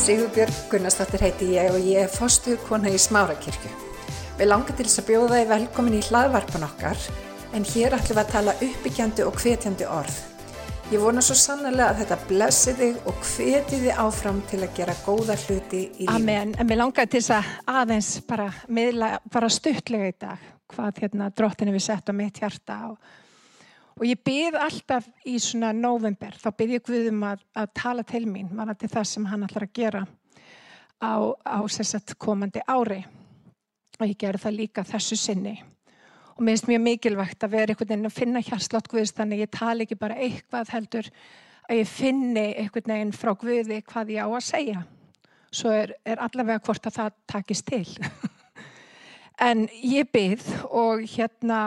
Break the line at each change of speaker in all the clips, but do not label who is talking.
Sigurbjörg Gunnarsdóttir heiti ég og ég er fostu kona í Smárakirkju. Við langar til þess að bjóða þið velkomin í hlaðvarpan okkar en hér ætlum við að tala uppbyggjandi og hvetjandi orð. Ég vona svo sannlega að þetta blessi þig og hveti þig áfram til að gera góða hluti í lífið.
Amen, en mér langar til þess að aðeins bara, miðla, bara stuttlega í dag hvað hérna drottinni við sett á mitt hjarta og, og ég byrð alltaf í svona november, þá byrð ég Guðum að, að tala til mín, var þetta það sem hann ætlar að gera á, á sérstætt komandi ári. Og ég gerði það líka þessu sinni. Og mér finnst mjög mikilvægt að vera einhvern veginn að finna hjarslátt Guðs þannig ég tala ekki bara eitthvað heldur að ég finni einhvern veginn frá Guði hvað ég á að segja. Svo er, er allavega hvort að það takist til. En ég byrð og hérna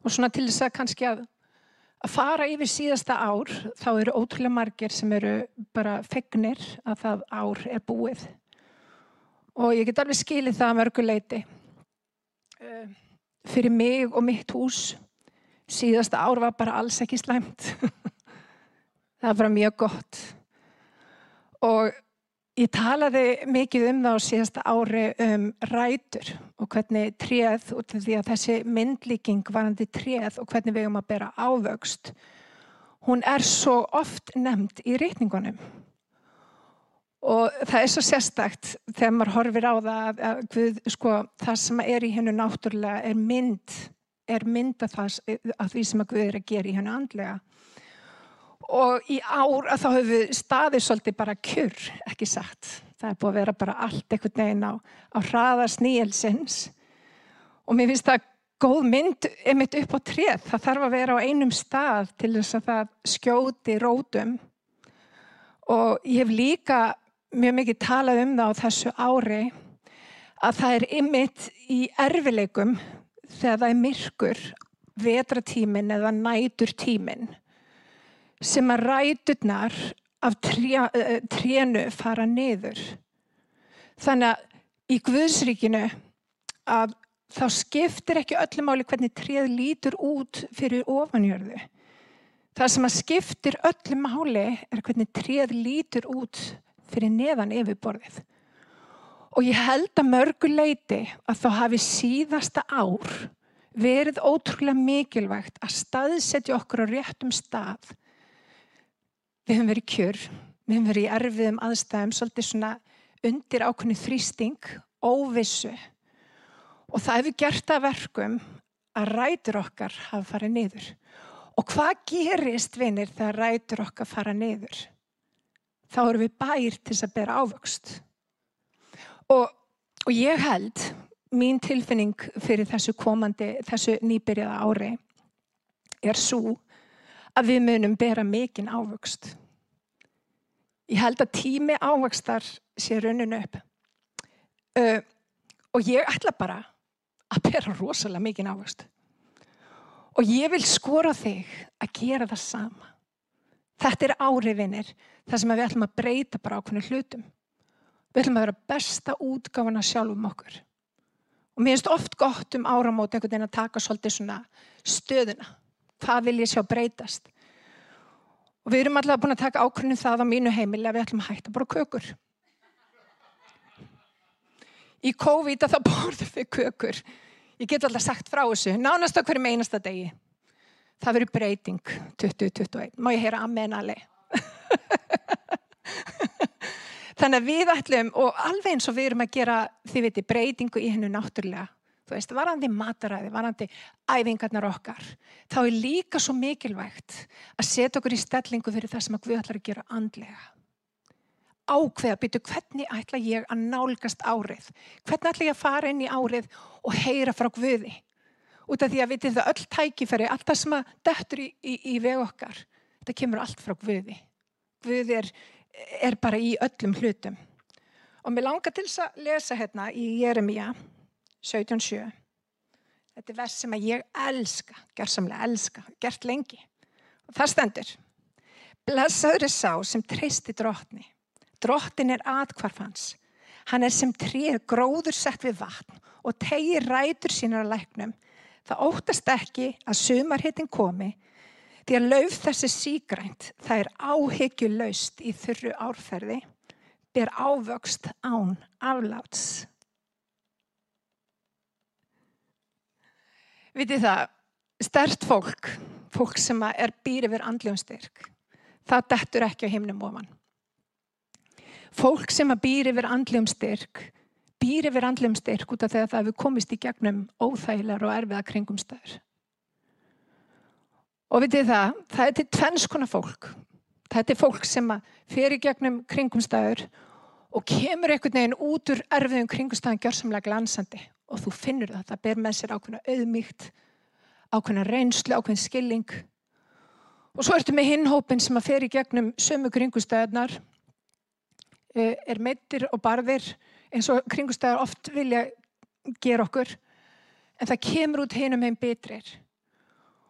og svona til þess að kannski að að fara yfir síðasta ár þá eru ótrúlega margir sem eru bara fegnir að það ár er búið. Og ég get alveg skilið það að mörguleiti uh, fyrir mig og mitt hús síðasta ár var bara alls ekki slæmt. Það var mjög gott. Og ég talaði mikið um það á síðasta ári um rætur og hvernig treð út af því að þessi myndlíking varandi treð og hvernig við um að bera ávöxt hún er svo oft nefnd í rítningunum og það er svo sérstakt þegar maður horfir á það að Guð, sko, það sem er í hennu náttúrulega er mynd er mynd af, það, af því sem að Guð er að gera í hennu andlega og í ár að þá hefur við staðið svolítið bara kjur, ekki satt. Það er búið að vera bara allt einhvern veginn á, á hraða sníelsins. Og mér finnst það góð mynd emitt upp á treð, það þarf að vera á einum stað til þess að það skjóti rótum. Og ég hef líka mjög mikið talað um það á þessu ári að það er ymmit í erfileikum þegar það er myrkur vetratímin eða næturtímin sem að ræturnar af trénu fara niður. Þannig að í Guðsríkinu að þá skiptir ekki öllum áli hvernig tréð lítur út fyrir ofanjörðu. Það sem að skiptir öllum áli er hvernig tréð lítur út fyrir neðan yfirborðið. Og ég held að mörguleiti að þá hafi síðasta ár verið ótrúlega mikilvægt að staðsetja okkur á réttum stað. Við höfum verið kjör, við höfum verið í erfiðum aðstæðum, svolítið svona undir ákveðinu þrýsting, óvissu. Og það hefur gert að verkum að rætur okkar hafa farið niður. Og hvað gerist vinir þegar rætur okkar fara niður? þá erum við bær til að bera ávöxt. Og, og ég held, mín tilfinning fyrir þessu komandi, þessu nýbyrjaða ári, er svo að við munum bera mikinn ávöxt. Ég held að tími ávöxtar sé rauninu upp. Uh, og ég ætla bara að bera rosalega mikinn ávöxt. Og ég vil skora þig að gera það sama. Þetta er áriðinir, það sem við ætlum að breyta bara ákveðinu hlutum. Við ætlum að vera besta útgáfana sjálfum okkur. Og mér finnst oft gott um áramót einhvern veginn að taka svolítið svona stöðuna. Hvað vil ég sjá breytast? Og við erum alltaf búin að taka ákveðinu það á mínu heimili að við ætlum að hætta bara kökur. Í COVID að það borðum við kökur. Ég get alltaf sagt frá þessu, nánast á hverjum einasta degi það verður breyting 2021. Má ég heyra amenali? Þannig að við ætlum, og alveg eins og við erum að gera, þið viti, breytingu í hennu náttúrulega, þú veist, varandi mataræði, varandi æfingarnar okkar, þá er líka svo mikilvægt að setja okkur í stellingu fyrir það sem við ætlum að gera andlega. Ákveða, byrju, hvernig ætla ég að nálgast árið? Hvernig ætla ég að fara inn í árið og heyra frá Guði? út af því að vitið það öll tækifæri, allt það sem að dettur í, í, í veg okkar, þetta kemur allt frá Guði. Guði er, er bara í öllum hlutum. Og mér langar til að lesa hérna í Jeremia 17.7. Þetta er vers sem ég elska, gerðsamlega elska, gert lengi. Og það stendur. Blessaður er sá sem treysti drotni. Drottin er atkvarfans. Hann er sem trið gróður sett við vatn og tegir rætur sínar að læknum Það óttast ekki að sumarhittin komi því að lauf þessi sígrænt það er áhyggjuleust í þurru árferði ber ávöxt án afláts. Vitið það, stert fólk, fólk sem er býr yfir andljum styrk, það dettur ekki á himnum ofan. Fólk sem býr yfir andljum styrk, býr yfir andljum styrk út af að það hefur komist í gegnum óþægilegar og erfiða kringumstæður. Og vitið það, það er til tvennskona fólk. Þetta er fólk sem í gegnum kringumstæður og kemur einhvern veginn út úr erfiðum kringumstæðan gjörsamlega glansandi og þú finnur það, það ber með sér ákveðna auðmíkt, ákveðna reynslu, ákveðin skilling og svo ertu með hinhópin sem að fer í gegnum sömu kringumstæðunar, eh, er meittir og barðir eins og kringumstæðar oft vilja gera okkur. En það kemur út hinum heim betrir.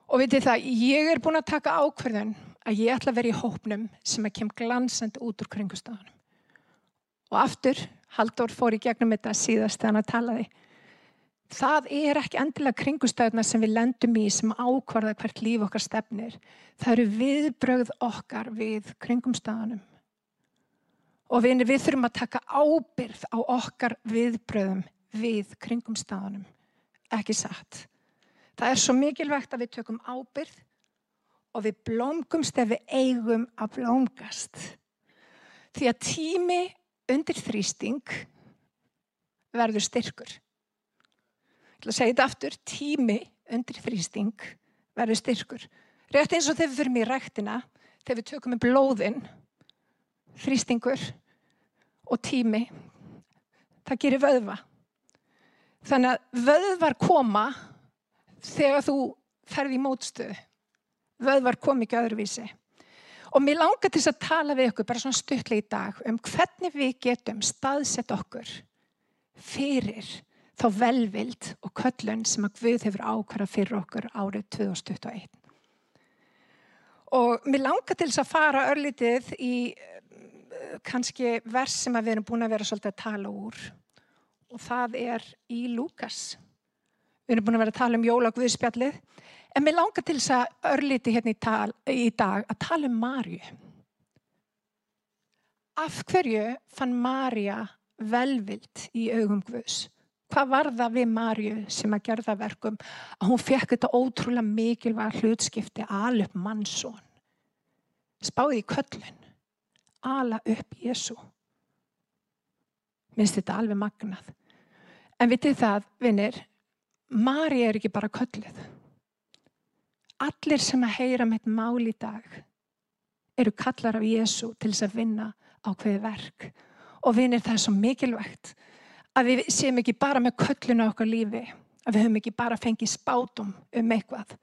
Og veitir það, ég er búin að taka ákverðun að ég ætla að vera í hópnum sem að kem glansandi út úr kringumstæðunum. Og aftur, Haldur fór í gegnum þetta síðast þegar hann að talaði það er ekki endilega kringustæðuna sem við lendum í sem ákvarða hvert líf okkar stefnir. Það eru viðbröð okkar við kringumstæðanum. Og við, við þurfum að taka ábyrð á okkar viðbröðum við kringumstæðanum. Ekki satt. Það er svo mikilvægt að við tökum ábyrð og við blómgumst ef við eigum að blómgast. Því að tími undir þrýsting verður styrkur ætla að segja þetta aftur, tími undir þrýsting verður styrkur. Rétt eins og þegar við fyrir mér í ræktina, þegar við tökum með blóðin, þrýstingur og tími, það gerir vöðva. Þannig að vöðvar koma þegar þú ferði í mótstöðu. Vöðvar kom ekki öðruvísi. Og mér langar til að tala við ykkur bara svona stuttlega í dag um hvernig við getum staðsett okkur fyrir þá velvild og köllun sem að Guð hefur ákvæða fyrir okkur árið 2021. Og mér langar til þess að fara örlítið í eh, kannski vers sem við erum búin að vera svolítið að tala úr og það er í Lukas. Við erum búin að vera að tala um jóla og Guðspjallið en mér langar til þess að örlítið hérna í, tal, í dag að tala um Marju. Af hverju fann Marja velvild í augum Guðs? Hvað var það við Marju sem að gerða verkum að hún fekk þetta ótrúlega mikilvæg hlutskipti ala upp mannsón. Spáði í köllun. Ala upp Jésu. Minnst þetta alveg magnað. En vitið það, vinnir, Marja er ekki bara köllið. Allir sem að heyra mitt mál í dag eru kallar af Jésu til þess að vinna á hverju verk. Og vinnir það er svo mikilvægt að við séum ekki bara með kölluna okkar lífi, að við höfum ekki bara fengið spátum um eitthvað.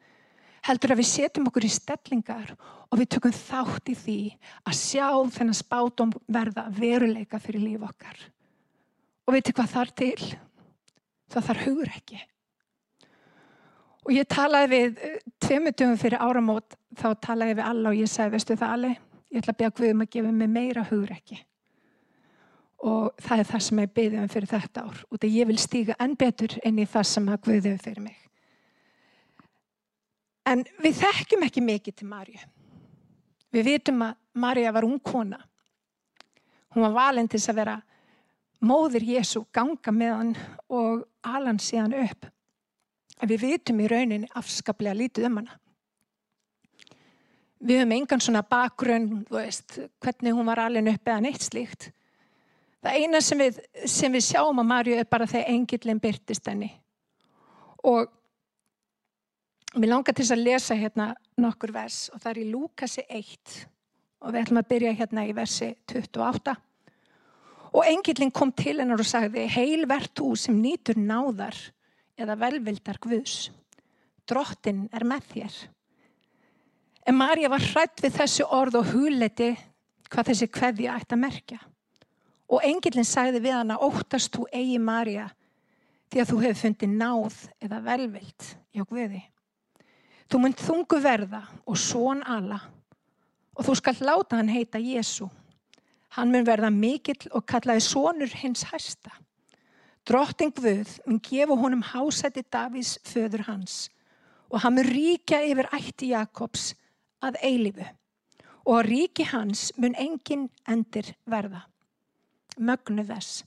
Heldur að við setjum okkur í stellingar og við tökum þátt í því að sjá þennan spátum verða veruleika fyrir líf okkar. Og veitu hvað þar til? Það þarf hugur ekki. Og ég talaði við eh, tveimutugum fyrir áramót, þá talaði við alla og ég sagði, veistu það alveg, ég ætla að að Guðum að gefa mig meira hugur ekki og það er það sem ég beðið um fyrir þetta ár og það ég vil stíga enn betur inn í það sem að Guðið fyrir mig. En við þekkjum ekki mikið til Marju. Við vitum að Marja var ung kona. Hún var valinn til að vera móðir Jésu, ganga með hann og ala hann síðan upp. En við vitum í rauninni afskaplega lítið um hana. Við höfum engan svona bakgrunn, veist, hvernig hún var alin upp eða neitt slíkt. Það eina sem við, sem við sjáum á Marju er bara þegar engillin byrtist henni. Og mér langar til að lesa hérna nokkur vers og það er í Lúkasi 1 og við ætlum að byrja hérna í versi 28. Og engillin kom til hennar og sagði heil verð þú sem nýtur náðar eða velvildar Guðs. Drottin er með þér. En Marja var hrætt við þessu orð og huleti hvað þessi kveði ætti að merkja. Og engillin sagði við hana, óttast þú eigi Marja því að þú hefur fundið náð eða velvild hjá Guði. Þú mynd þungu verða og són alla og þú skal láta hann heita Jésu. Hann mun verða mikill og kallaði sónur hins hæsta. Drotting Guð mun gefa honum hásætti Davís föður hans og hann mun ríkja yfir ætti Jakobs að eilifu og ríki hans mun engin endir verða. Mögnu þess.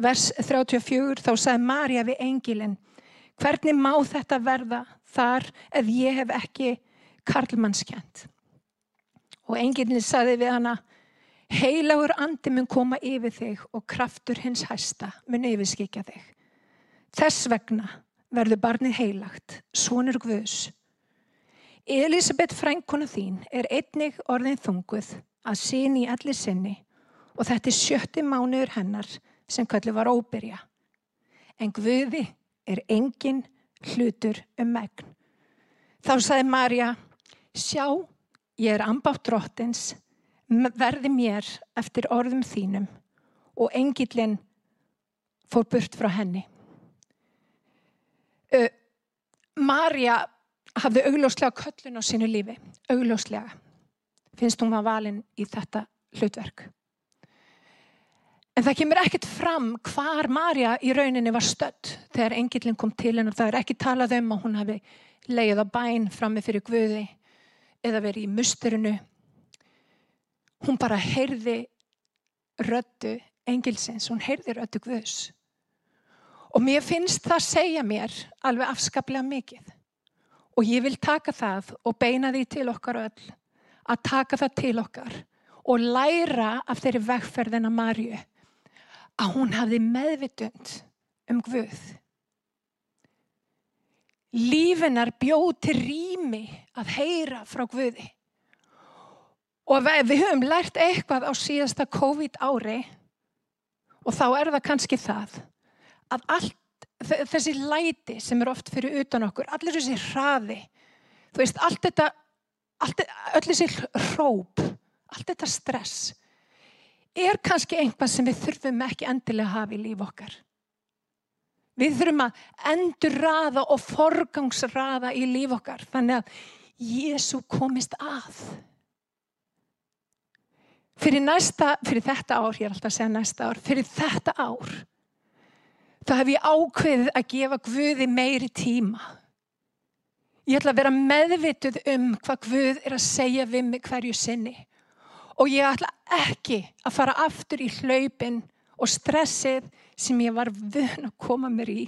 Vers 34 þá sagði Marja við engilin hvernig má þetta verða þar ef ég hef ekki karlmannskjönd. Og engilin sagði við hana heilagur andi mun koma yfir þig og kraftur hins hæsta mun yfirskikja þig. Þess vegna verður barnið heilagt, svonur Guðs. Elisabeth frænkona þín er einnig orðin þunguð að síni í allir sinni og þetta er sjötti mánuður hennar sem kallu var óbyrja. En Guði er engin hlutur um megn. Þá sagði Marja, sjá, ég er ambátt drottins, verði mér eftir orðum þínum og engillin fór burt frá henni. Uh, Marja hafði augljóslega köllun á sínu lífi, augljóslega. Finnst hún var valin í þetta hlutverk. En það kemur ekkert fram hvar Marja í rauninni var stödd þegar engillin kom til henn og það er ekki talað um að hún hafi leið á bæn frammi fyrir Guði eða verið í musturinu. Hún bara heyrði rödu engilsins, hún heyrði rödu Guðs. Og mér finnst það segja mér alveg afskaplega mikið. Og ég vil taka það og beina því til okkar öll að taka það til okkar og læra af þeirri vegferðina Marju að hún hafði meðvitund um Guð. Lífinar bjóð til rými að heyra frá Guði. Og við höfum lært eitthvað á síðasta COVID ári og þá er það kannski það að allt, þessi læti sem er oft fyrir utan okkur, allir þessi hraði, þú veist, allt þetta, allt, öll þessi hróp, allt þetta stress, er kannski einhvað sem við þurfum ekki endilega að hafa í líf okkar. Við þurfum að endur raða og forgangsraða í líf okkar þannig að Jésu komist að. Fyrir, næsta, fyrir þetta ár, ég er alltaf að segja næsta ár, fyrir þetta ár þá hef ég ákveðið að gefa Guði meiri tíma. Ég ætla að vera meðvituð um hvað Guð er að segja við mig hverju sinni og ég ætla ekki að fara aftur í hlaupin og stressið sem ég var vun að koma mér í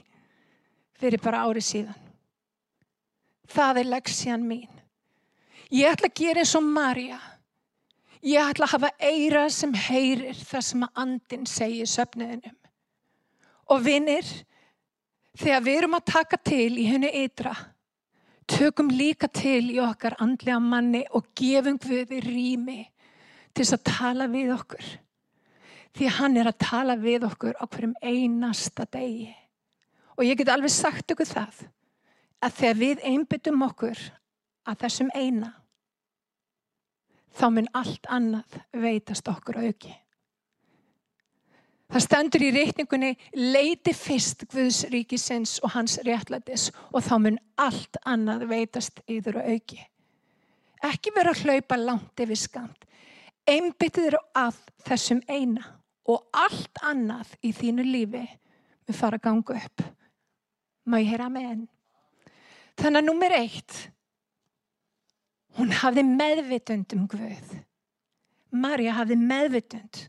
fyrir bara árið síðan. Það er leksjan mín. Ég ætla að gera eins og Marja. Ég ætla að hafa eira sem heyrir það sem að andin segir söfniðinum. Og vinnir, þegar við erum að taka til í hennu eitra, tökum líka til í okkar andlega manni og gefum við rými til þess að tala við okkur. Því hann er að tala við okkur á hverjum einasta degi. Og ég get alveg sagt okkur það að þegar við einbyttum okkur að þessum eina þá mun allt annað veitast okkur auki. Það stendur í reikningunni leiti fyrst Guðs ríkisins og hans réttlætis og þá mun allt annað veitast yfir auki. Ekki vera að hlaupa langt yfir skamt einbyttir að þessum eina og allt annað í þínu lífi við fara að ganga upp. Má ég heyra með henn? Þannig að nummer eitt, hún hafði meðvitund um Guð. Marja hafði meðvitund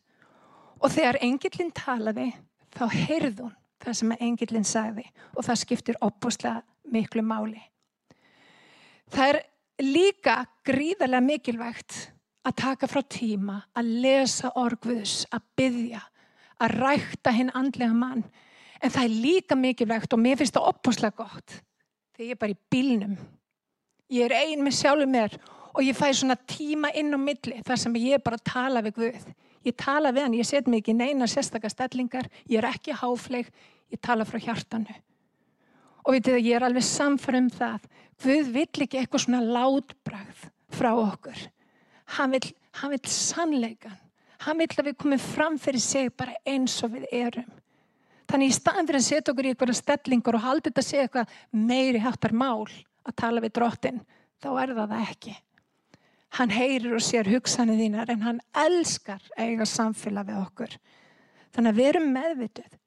og þegar engillin talaði þá heyrði hún það sem engillin sagði og það skiptir opbúslega miklu máli. Það er líka gríðarlega mikilvægt að taka frá tíma, að lesa orgvus, að byggja, að rækta hinn andlega mann. En það er líka mikilvægt og mér finnst það opbúslega gott þegar ég er bara í bílnum. Ég er ein með sjálfur mér og ég fæ svona tíma inn á milli þar sem ég bara tala við Guð. Ég tala við hann, ég set mig ekki neina sérstakar stellingar, ég er ekki háfleg, ég tala frá hjartanu. Og veitir það, ég er alveg samfærum það. Guð vill ekki eitthvað svona látbrað frá okkur hann vil, hann vil sannleikan hann vil að við komum fram fyrir sig bara eins og við erum. Þannig í staðan fyrir að setja okkur í eitthvað stellingur og halda þetta að segja eitthvað meiri hattar mál að tala við drottin þá er það það ekki. Hann heyrir og sér hugsanið þínar en hann elskar eiga samfélag við okkur. Þannig að við erum meðvituð.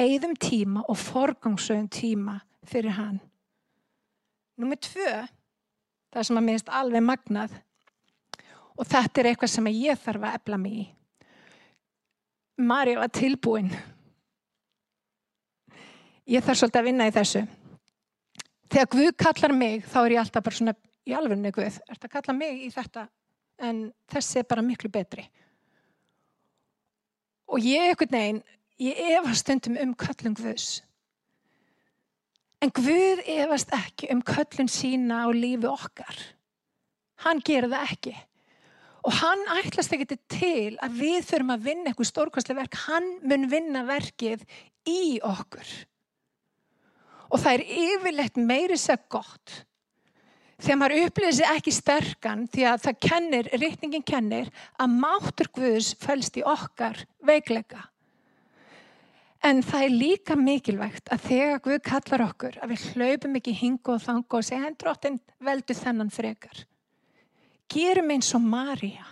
Eigðum tíma og forgangsögum tíma fyrir hann. Númið tvö það sem að minnst alveg magnað og þetta er eitthvað sem ég þarf að efla mig í. Marja var tilbúin. Ég þarf svolítið að vinna í þessu. Þegar Guð kallar mig, þá er ég alltaf bara svona í alvegni Guð. Er þetta að kalla mig í þetta? En þessi er bara miklu betri. Og ég ekkert neginn, ég efast stundum um kallum Guðs. En Guð efast ekki um kallun sína á lífi okkar. Hann gerir það ekki. Og hann ætlast ekki til að við þurfum að vinna eitthvað stórkvæslega verk. Hann mun vinna verkið í okkur. Og það er yfirlegt meiri sér gott. Þegar maður upplýðir sér ekki sterkan því að það kennir, rítningin kennir að máttur Guðs fælst í okkar veikleika. En það er líka mikilvægt að þegar Guð kallar okkur að við hlaupum ekki hingu og þangu og segja hendur áttinn veldu þennan frekar gerum eins og Marja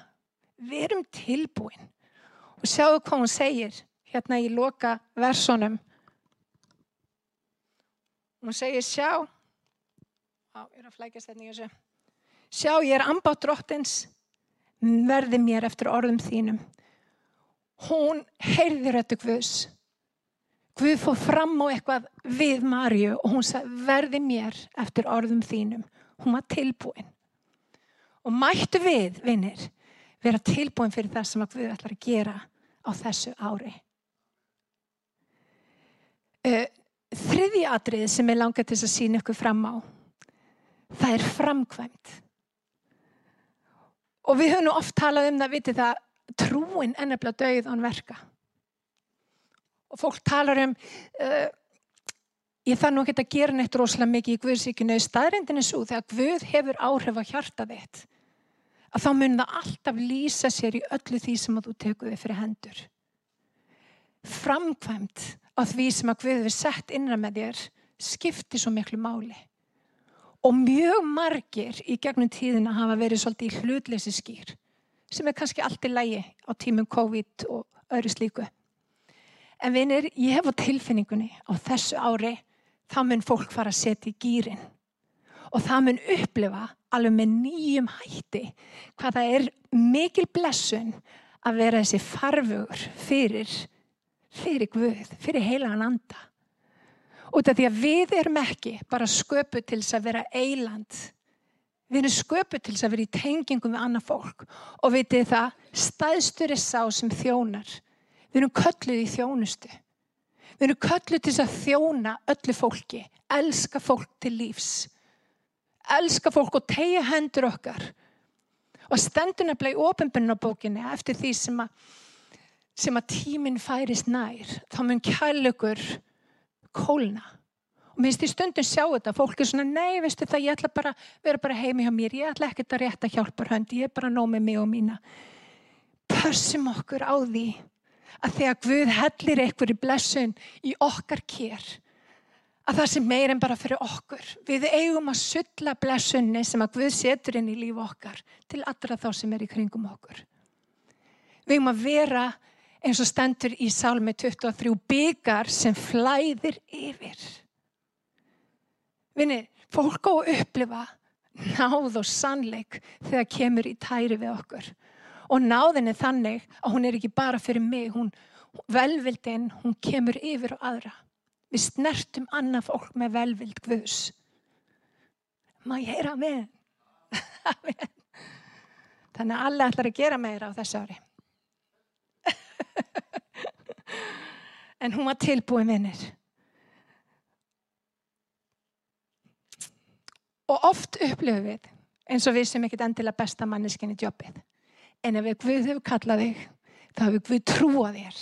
við erum tilbúin. Og sjáu hvað hún segir hérna í loka versonum hún segir sjá á, ég er að flækja stefningu þessu. Sjá ég er ambátt drottins verði mér eftir orðum þínum. Hún heyrði rættu Guðs. Guð fór fram á eitthvað við Marju og hún sagði verði mér eftir orðum þínum. Hún var tilbúin og mættu við, vinnir, vera tilbúin fyrir það sem við ætlum að gera á þessu ári. Þriði atrið sem ég langar til að sína ykkur fram á, það er framkvæmt. Og við höfum nú oft talað um það, vitið það, trúin ennabla döið án verka. Og fólk talar um, uh, ég þarf nú ekki að gera neitt rosalega mikið í Guðsíkinu staðrindin er svo þegar Guð hefur áhrif á hjarta þitt að þá mun það alltaf lýsa sér í öllu því sem þú tekur þig fyrir hendur. Framkvæmt á því sem að Guð hefur sett innra með þér skiptir svo miklu máli. Og mjög margir í gegnum tíðina hafa verið svolítið í hlutleysi skýr sem er kannski allt í lægi á tímum COVID og öðru slíku. En vinir, ég hef á tilfinningunni á þessu ári þá mun fólk fara að setja í gýrin og það mun upplifa alveg með nýjum hætti hvað það er mikil blessun að vera þessi farfugur fyrir, fyrir Guð, fyrir heilagan anda. Út af því að við erum ekki bara sköpu til þess að vera eiland. Við erum sköpu til þess að vera í tengingum við annað fólk og vitið það, staðstur er sá sem þjónar. Við erum kölluð í þjónustu. Við erum kölluð til að þjóna öllu fólki, elska fólk til lífs, elska fólk og tegja hendur okkar. Og stenduna blei ofinbennabókinni eftir því sem að, sem að tíminn færist nær. Þá mun kærleikur kólna. Og minnst í stundum sjá þetta, fólk er svona, nei, veistu það, ég ætla bara að vera bara heimi hjá mér, ég ætla ekkert að rétta hjálpar hönd, ég er bara nóg með mig og mína. Pössum okkur á því að þegar Guð hellir í blessun í okkar kér að það sem meir en bara fyrir okkur. Við eigum að sulla blessunni sem að Guð setur inn í líf okkar til allra þá sem er í kringum okkur. Við eigum að vera eins og stendur í Salmi 23 byggar sem flæðir yfir. Vinni, fólk á að upplifa náð og sannleik þegar kemur í tæri við okkur. Og náðin er þannig að hún er ekki bara fyrir mig, hún, velvildin, hún kemur yfir á aðra. Við snertum annaf fólk með velvild Guðs. Má ég heyra með? Þannig að alla ætlar að gera meira á þessu ári. en hún var tilbúin vinnir. Og oft upplifum við eins og við sem ekkert endilega besta manneskinni jobbið en ef Guð hefur kallað þig þá hefur Guð trúað þér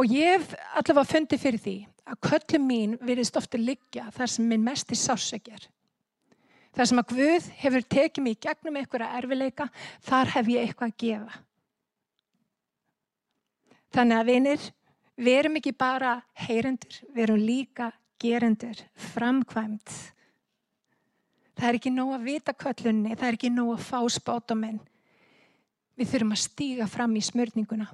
og ég hef allavega fundið fyrir því að köllum mín virðist ofta liggja þar sem minn mest er. Sásökjar þar sem að Guð hefur tekið mig gegnum einhverja erfileika þar hef ég eitthvað að gefa. Þannig að vinir við erum ekki bara heyrendur við erum líka gerendur framkvæmt það er ekki nóg að vita köllunni það er ekki nóg að fá spátuminn Við þurfum að stíga fram í smörninguna.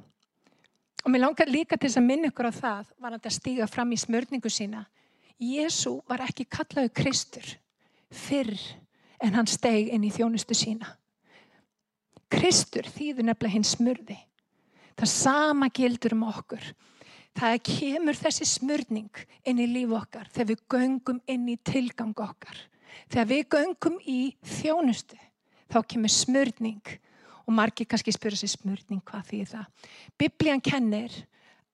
Og mér langar líka til þess að minna ykkur á það, var að stíga fram í smörningu sína. Jésu var ekki kallaðu Kristur fyrr en hann steg inn í þjónustu sína. Kristur þýður nefnilega hinn smörði. Það sama gildur um okkur. Það kemur þessi smörning inn í líf okkar þegar við göngum inn í tilgang okkar. Þegar við göngum í þjónustu, þá kemur smörning og margir kannski spyrja sér smörning hvað því það. Biblían kennir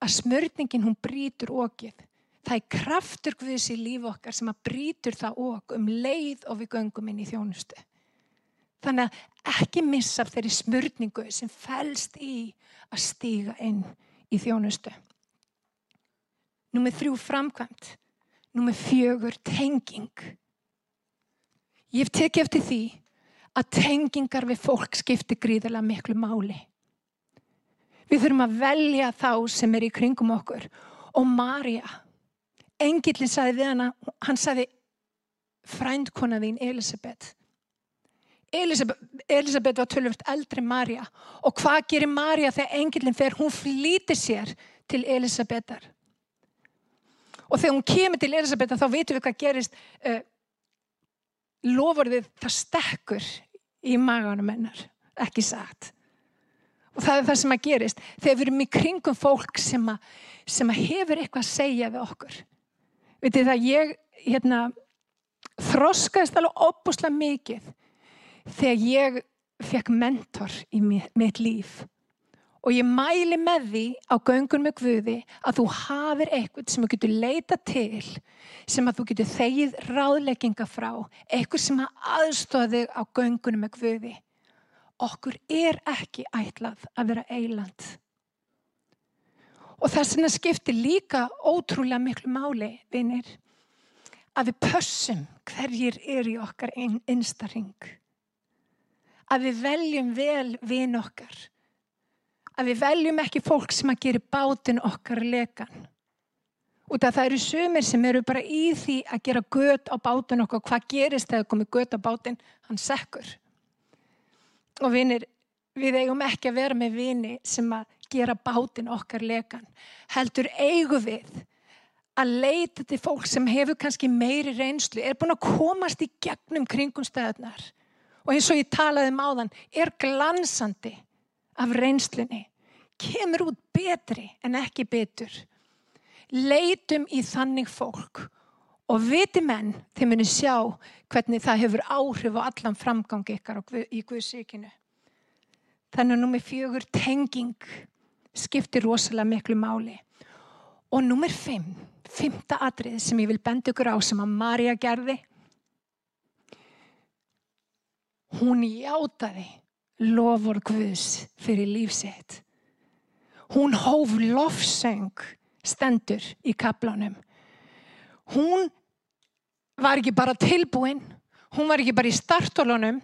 að smörningin hún brítur okið. Það er kraftur Guðs í líf okkar sem að brítur það ok um leið og við göngum inn í þjónustu. Þannig að ekki missa þeirri smörningu sem fælst í að stíga inn í þjónustu. Númið þrjú framkvæmt. Númið fjögur tenging. Ég hef tekið eftir því að tengingar við fólk skiptir gríðarlega miklu máli. Við þurfum að velja þá sem er í kringum okkur. Og Marja, engillin saði við hana, hann saði frændkona þín Elisabeth. Elisabeth, Elisabeth var tölvöld eldri Marja og hvað gerir Marja þegar engillin fer? Hún flýtir sér til Elisabethar. Og þegar hún kemur til Elisabethar þá veitum við hvað gerist. Lofurðið það stekkur í maganum hennar, ekki sagt. Og það er það sem að gerist þegar við erum í kringum fólk sem að, sem að hefur eitthvað að segja við okkur. Vitið það, ég hérna, þroskaðist alveg óbúslega mikið þegar ég fekk mentor í mitt líf. Og ég mæli með því á göngun með Guði að þú hafir eitthvað sem þú getur leita til, sem að þú getur þegið ráðlegginga frá, eitthvað sem að aðstofa þig á göngunum með Guði. Okkur er ekki ætlað að vera eiland. Og sem að skiptir líka ótrúlega miklu máli, vinir, að við pössum hverjir er í okkar einstarring. Að við veljum vel vin okkar að við veljum ekki fólk sem að gera bátin okkar lekan. Út af það eru sumir sem eru bara í því að gera gött á bátin okkar. Hvað gerist þegar komið gött á bátin? Hann sekkur. Og vinir, við eigum ekki að vera með vini sem að gera bátin okkar lekan. Heldur eigu við að leita til fólk sem hefur kannski meiri reynslu, er búin að komast í gegnum kringum stöðnar. Og eins og ég talaði um áðan, er glansandi af reynslunni kemur út betri en ekki betur. Leitum í þannig fólk og viti menn þeir muni sjá hvernig það hefur áhrif á allan framgangi ykkar í Guðsíkinu. Þannig að nummið fjögur tenging skiptir rosalega miklu máli. Og nummið fimm, fymta atrið sem ég vil benda ykkur á sem að Marja gerði. Hún játaði lofur Guðs fyrir lífsitt. Hún hóf lofsöng stendur í kaplanum. Hún var ekki bara tilbúin, hún var ekki bara í startólunum,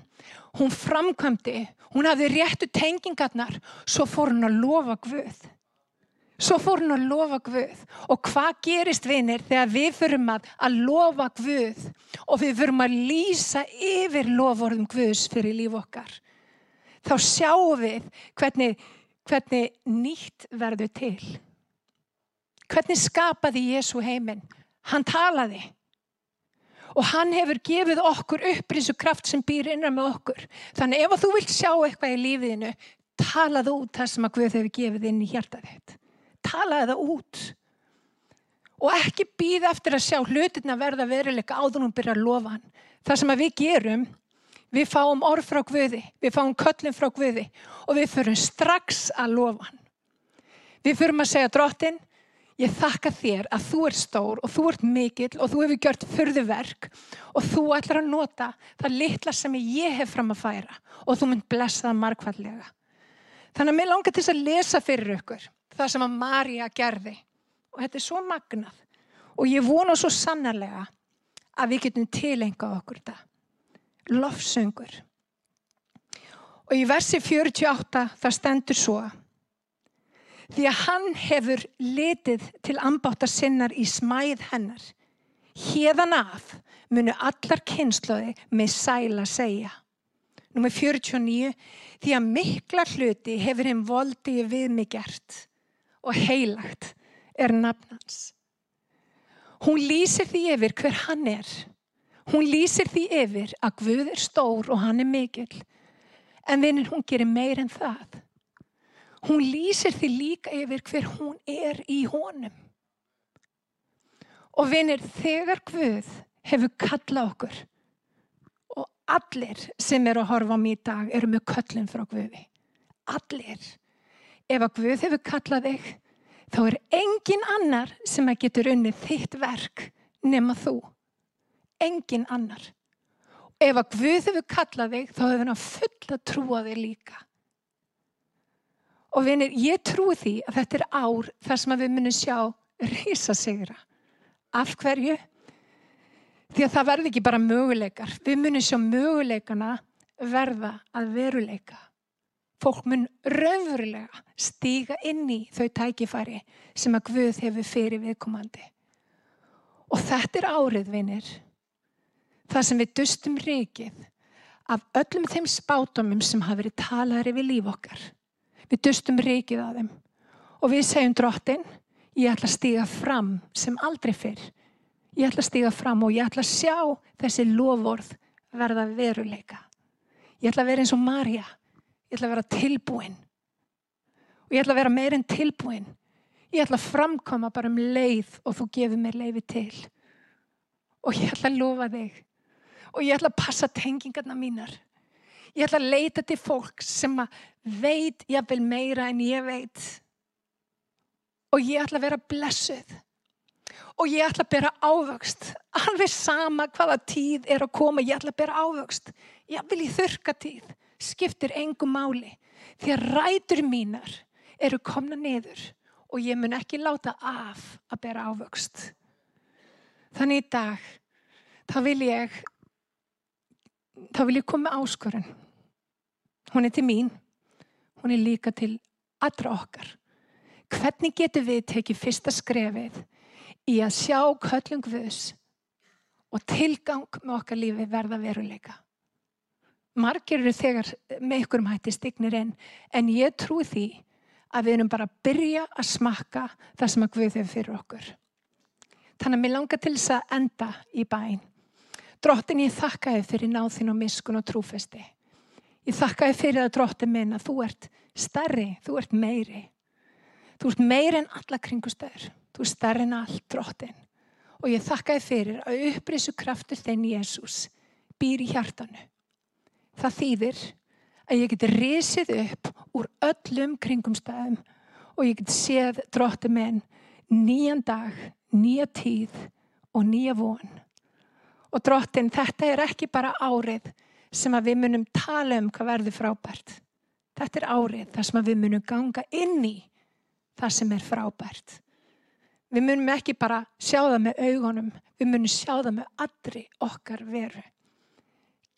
hún framkvæmdi, hún hafði réttu tengingarnar, svo fór hún að lofa Guð. Svo fór hún að lofa Guð og hvað gerist vinir þegar við fyrum að, að lofa Guð og við fyrum að lýsa yfir lofórðum Guðs fyrir líf okkar þá sjáum við hvernig, hvernig nýtt verður til. Hvernig skapaði Jésu heiminn? Hann talaði. Og hann hefur gefið okkur upprinsu kraft sem býr innan með okkur. Þannig ef þú vilt sjá eitthvað í lífiðinu, talaðu út það sem að Guð hefur gefið inn í hjartað þitt. Talaðu það út. Og ekki býð eftir að sjá hlutin að verða veruleika áður hún byrja að lofa hann. Það sem að við gerum Við fáum orð frá Guði, við fáum köllin frá Guði og við förum strax að lofa hann. Við förum að segja drottin, ég þakka þér að þú ert stór og þú ert mikill og þú hefur gjört förðuverk og þú ætlar að nota það litla sem ég hef fram að færa og þú mynd blessa það markvallega. Þannig að mér langar til að lesa fyrir ykkur það sem að Marja gerði og þetta er svo magnað og ég vona svo sannarlega að við getum tilengað okkur þetta lofsöngur. Og í versi 48 það stendur svo því að hann hefur litið til ambáttar sinnar í smæð hennar. Hérðan af munu allar kynnslóði með sæla segja. Númið 49 því að mikla hluti hefur hinn voldi við mig gert og heilagt er nafnans. Hún lýsir því yfir hver hann er Hún lýsir því yfir að Guð er stór og hann er mikill. En vinnin hún gerir meir en það. Hún lýsir því líka yfir hver hún er í honum. Og vinir, þegar Guð hefur kallað okkur og allir sem eru að horfa á mér í dag eru með köllin frá Guði. Allir. Ef að Guð hefur kallað þig, þá er engin annar sem að getur unnið þitt verk nema þú. Engin annar. Ef að Guð hefur kallað þig, þá hefur hann full að trúa þig líka. Og vinir, ég trúi því að þetta er ár þar sem við munum sjá reysa sigra. Af hverju? Því að það verði ekki bara möguleikar. Við munum sjá möguleikana verða að veruleika. Fólk mun raunverulega stíga inn í þau tækifæri sem að Guð hefur fyrir viðkomandi. Og þetta er árið, vinir. Það sem við dustum rikið af öllum þeim spátumum sem hafa verið talaðri við líf okkar. Við dustum rikið að þeim og við segjum drottin, ég ætla að stíga fram sem aldrei fyrr. Ég ætla að stíga fram og ég ætla að sjá þessi lofvorð verða veruleika. Ég ætla að vera eins og Marja. Ég ætla að vera tilbúin. Og ég ætla að vera meirinn tilbúin. Ég ætla að framkoma bara um leið og þú gefur mér leiði til. Og ég ætla að lofa þig. Og ég ætla að passa tengingarna mínar. Ég ætla að leita til fólk sem veit jafnvel meira en ég veit. Og ég ætla að vera blessuð. Og ég ætla að bera ávöxt. Alveg sama hvaða tíð er að koma, ég ætla að bera ávöxt. Ég vil í þurka tíð. Skiptir engum máli. Því að rætur mínar eru komna niður. Og ég mun ekki láta af að bera ávöxt. Þannig í dag, þá vil ég, þá vil ég koma áskorun. Hún er til mín. Hún er líka til allra okkar. Hvernig getur við tekið fyrsta skrefið í að sjá köllum Guðs og tilgang með okkar lífi verða veruleika? Margir eru þegar með ykkur um hætti stignir inn en ég trú því að við erum bara að byrja að smakka það sem að Guð hefur fyrir okkur. Þannig að mér langar til þess að enda í bæn. Drottin ég þakka þið fyrir náðin og miskun og trúfesti. Ég þakka þið fyrir að dróttin minn að þú ert starri, þú ert meiri. Þú ert meiri en alla kringustöður. Þú ert starri en allt dróttin. Og ég þakka þið fyrir að upprisu kraftur þinn Jésús býr í hjartanu. Það þýðir að ég geti risið upp úr öllum kringumstöðum og ég geti séð dróttin minn nýjan dag, nýja tíð og nýja von. Og dróttin, þetta er ekki bara árið sem að við munum tala um hvað verður frábært. Þetta er árið þar sem að við munum ganga inn í það sem er frábært. Við munum ekki bara sjá það með augunum, við munum sjá það með allri okkar veru.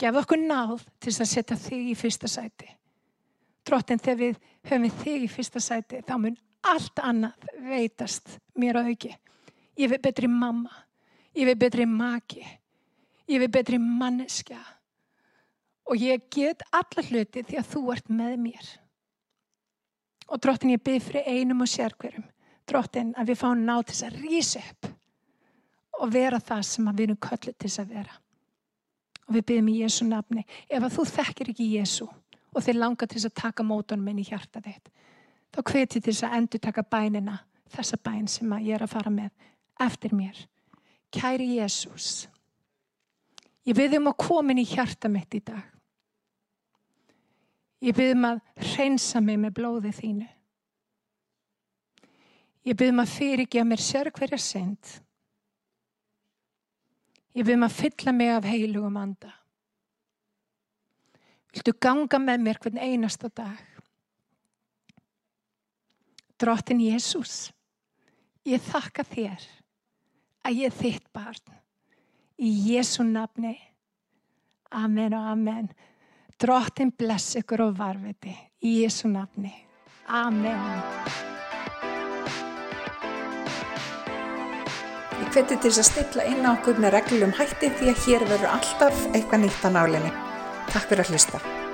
Gef okkur náð til að setja þig í fyrsta sæti. Drottin þegar við höfum þig í fyrsta sæti þá mun allt annað veitast mér á auki. Ég veit betri mamma, ég veit betri maki, ég veit betri manneskja og ég get alla hluti því að þú ert með mér. Og drottin ég byrð fyrir einum og sérkverum. Drottin að við fáum ná til þess að rýsa upp og vera það sem við erum kölluð til þess að vera. Og við byrðum í Jésu nafni. Ef að þú þekkir ekki Jésu og þið langar til þess að taka mótunum inn í hjarta þitt, þá hveti þess að endur taka bænina, þessa bæn sem ég er að fara með eftir mér. Kæri Jésús, ég byrðum að komin í hjarta mitt í dag. Ég byrðum að reynsa mig með blóði þínu. Ég byrðum að fyrirgeða mér sér hverja synd. Ég byrðum að fylla mig af heilugum anda. Viltu ganga með mér hvern einasta dag? Drottin Jésús, ég þakka þér að ég þitt barn. Í Jésu nafni. Amen og amen. Drottin bless ykkur og varviti í Jésu nafni. Amen.
Hveti til þess að stilla inn á okkur með reglum hætti því að hér verður alltaf eitthvað nýtt á nálinni. Takk fyrir að hlusta.